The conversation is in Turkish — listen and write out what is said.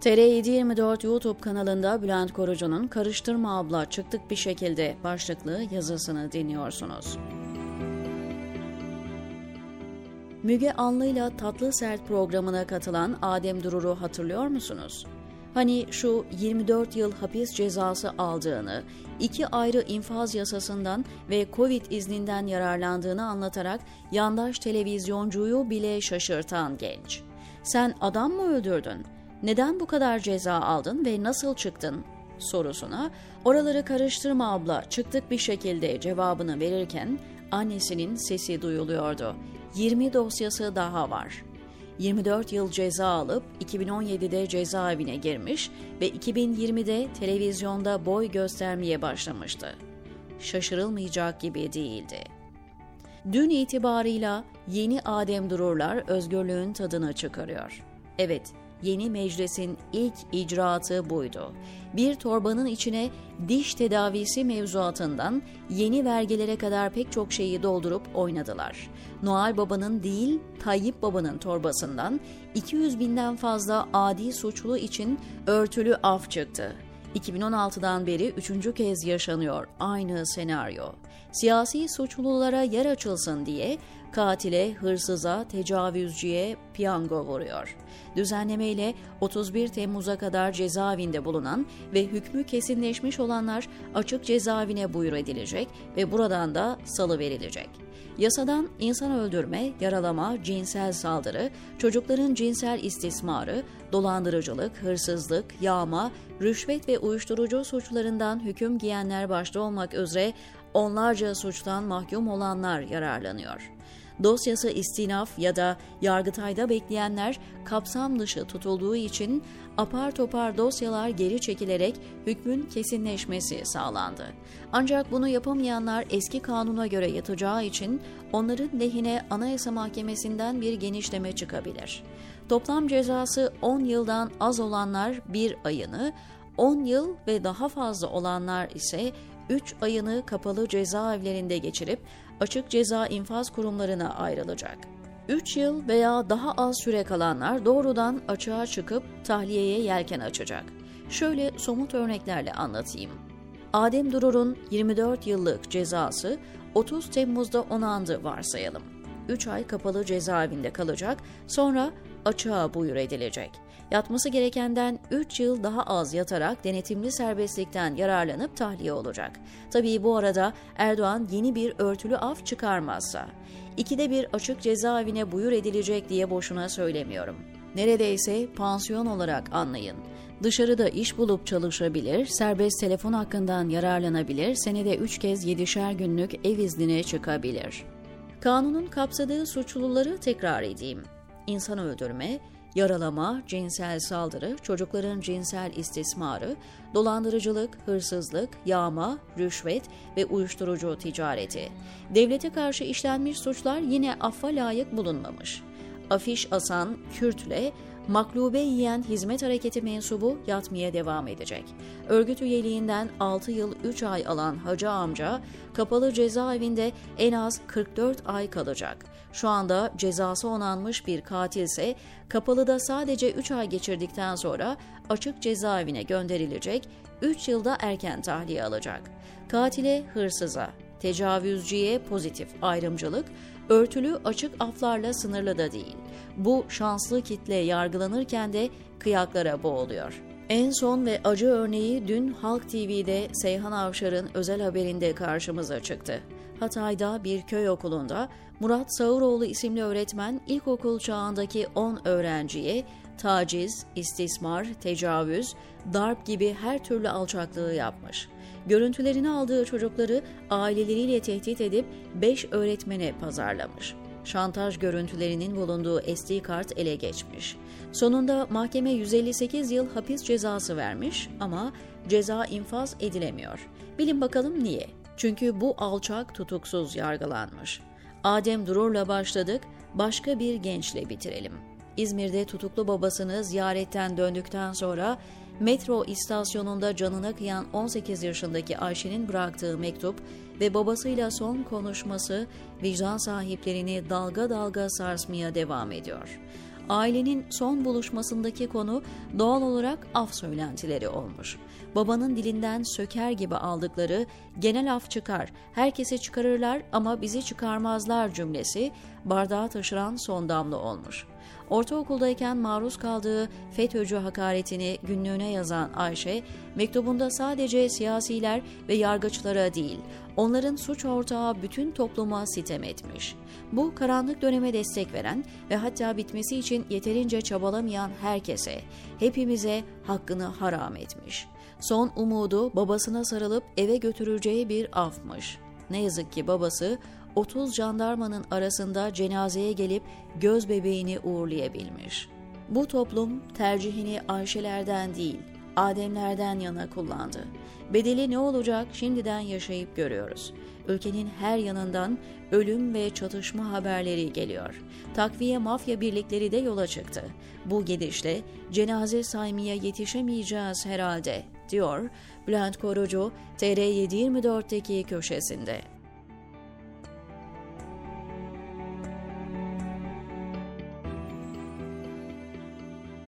TR724 YouTube kanalında Bülent Korucu'nun Karıştırma Abla Çıktık Bir Şekilde başlıklı yazısını dinliyorsunuz. Müge Anlı'yla Tatlı Sert programına katılan Adem Durur'u hatırlıyor musunuz? Hani şu 24 yıl hapis cezası aldığını, iki ayrı infaz yasasından ve Covid izninden yararlandığını anlatarak yandaş televizyoncuyu bile şaşırtan genç. Sen adam mı öldürdün? Neden bu kadar ceza aldın ve nasıl çıktın? sorusuna oraları karıştırma abla çıktık bir şekilde cevabını verirken annesinin sesi duyuluyordu. 20 dosyası daha var. 24 yıl ceza alıp 2017'de cezaevine girmiş ve 2020'de televizyonda boy göstermeye başlamıştı. Şaşırılmayacak gibi değildi. Dün itibarıyla yeni Adem Dururlar özgürlüğün tadını çıkarıyor. Evet, yeni meclisin ilk icraatı buydu. Bir torbanın içine diş tedavisi mevzuatından yeni vergilere kadar pek çok şeyi doldurup oynadılar. Noel Baba'nın değil Tayyip Baba'nın torbasından 200 binden fazla adi suçlu için örtülü af çıktı. 2016'dan beri üçüncü kez yaşanıyor aynı senaryo. Siyasi suçlulara yer açılsın diye katile, hırsıza, tecavüzcüye piyango vuruyor. Düzenlemeyle 31 Temmuz'a kadar cezaevinde bulunan ve hükmü kesinleşmiş olanlar açık cezaevine buyur edilecek ve buradan da salı verilecek. Yasadan insan öldürme, yaralama, cinsel saldırı, çocukların cinsel istismarı, dolandırıcılık, hırsızlık, yağma, rüşvet ve uyuşturucu suçlarından hüküm giyenler başta olmak üzere onlarca suçtan mahkum olanlar yararlanıyor dosyası istinaf ya da yargıtayda bekleyenler kapsam dışı tutulduğu için apar topar dosyalar geri çekilerek hükmün kesinleşmesi sağlandı. Ancak bunu yapamayanlar eski kanuna göre yatacağı için onların lehine Anayasa Mahkemesi'nden bir genişleme çıkabilir. Toplam cezası 10 yıldan az olanlar bir ayını, 10 yıl ve daha fazla olanlar ise 3 ayını kapalı cezaevlerinde geçirip açık ceza infaz kurumlarına ayrılacak. 3 yıl veya daha az süre kalanlar doğrudan açığa çıkıp tahliyeye yelken açacak. Şöyle somut örneklerle anlatayım. Adem Durur'un 24 yıllık cezası 30 Temmuz'da onandı varsayalım. 3 ay kapalı cezaevinde kalacak, sonra açığa buyur edilecek. Yatması gerekenden 3 yıl daha az yatarak denetimli serbestlikten yararlanıp tahliye olacak. Tabii bu arada Erdoğan yeni bir örtülü af çıkarmazsa. İkide bir açık cezaevine buyur edilecek diye boşuna söylemiyorum. Neredeyse pansiyon olarak anlayın. Dışarıda iş bulup çalışabilir, serbest telefon hakkından yararlanabilir, senede 3 kez 7'şer günlük ev iznine çıkabilir. Kanunun kapsadığı suçluları tekrar edeyim. İnsan öldürme, yaralama, cinsel saldırı, çocukların cinsel istismarı, dolandırıcılık, hırsızlık, yağma, rüşvet ve uyuşturucu ticareti. Devlete karşı işlenmiş suçlar yine affa layık bulunmamış. Afiş asan Kürt'le maklube yiyen hizmet hareketi mensubu yatmaya devam edecek. Örgüt üyeliğinden 6 yıl 3 ay alan Hacı amca kapalı cezaevinde en az 44 ay kalacak. Şu anda cezası onanmış bir katilse kapalıda sadece 3 ay geçirdikten sonra açık cezaevine gönderilecek, 3 yılda erken tahliye alacak. Katile, hırsıza, tecavüzcüye pozitif ayrımcılık, örtülü açık aflarla sınırlı da değil. Bu şanslı kitle yargılanırken de kıyaklara boğuluyor. En son ve acı örneği dün Halk TV'de Seyhan Avşar'ın özel haberinde karşımıza çıktı. Hatay'da bir köy okulunda Murat Sağıroğlu isimli öğretmen ilkokul çağındaki 10 öğrenciye taciz, istismar, tecavüz, darp gibi her türlü alçaklığı yapmış. Görüntülerini aldığı çocukları aileleriyle tehdit edip 5 öğretmene pazarlamış. Şantaj görüntülerinin bulunduğu SD kart ele geçmiş. Sonunda mahkeme 158 yıl hapis cezası vermiş ama ceza infaz edilemiyor. Bilin bakalım niye? Çünkü bu alçak tutuksuz yargılanmış. Adem Durur'la başladık, başka bir gençle bitirelim. İzmir'de tutuklu babasını ziyaretten döndükten sonra metro istasyonunda canına kıyan 18 yaşındaki Ayşe'nin bıraktığı mektup ve babasıyla son konuşması vicdan sahiplerini dalga dalga sarsmaya devam ediyor. Ailenin son buluşmasındaki konu doğal olarak af söylentileri olmuş. Babanın dilinden söker gibi aldıkları genel af çıkar, herkese çıkarırlar ama bizi çıkarmazlar cümlesi bardağı taşıran son damla olmuş. Ortaokuldayken maruz kaldığı FETÖ'cü hakaretini günlüğüne yazan Ayşe, mektubunda sadece siyasiler ve yargıçlara değil, onların suç ortağı bütün topluma sitem etmiş. Bu karanlık döneme destek veren ve hatta bitmesi için yeterince çabalamayan herkese, hepimize hakkını haram etmiş. Son umudu babasına sarılıp eve götüreceği bir afmış. Ne yazık ki babası 30 jandarmanın arasında cenazeye gelip göz bebeğini uğurlayabilmiş. Bu toplum tercihini Ayşelerden değil, Ademlerden yana kullandı. Bedeli ne olacak şimdiden yaşayıp görüyoruz. Ülkenin her yanından ölüm ve çatışma haberleri geliyor. Takviye mafya birlikleri de yola çıktı. Bu gidişle cenaze saymaya yetişemeyeceğiz herhalde, diyor Bülent Korucu TR724'teki köşesinde.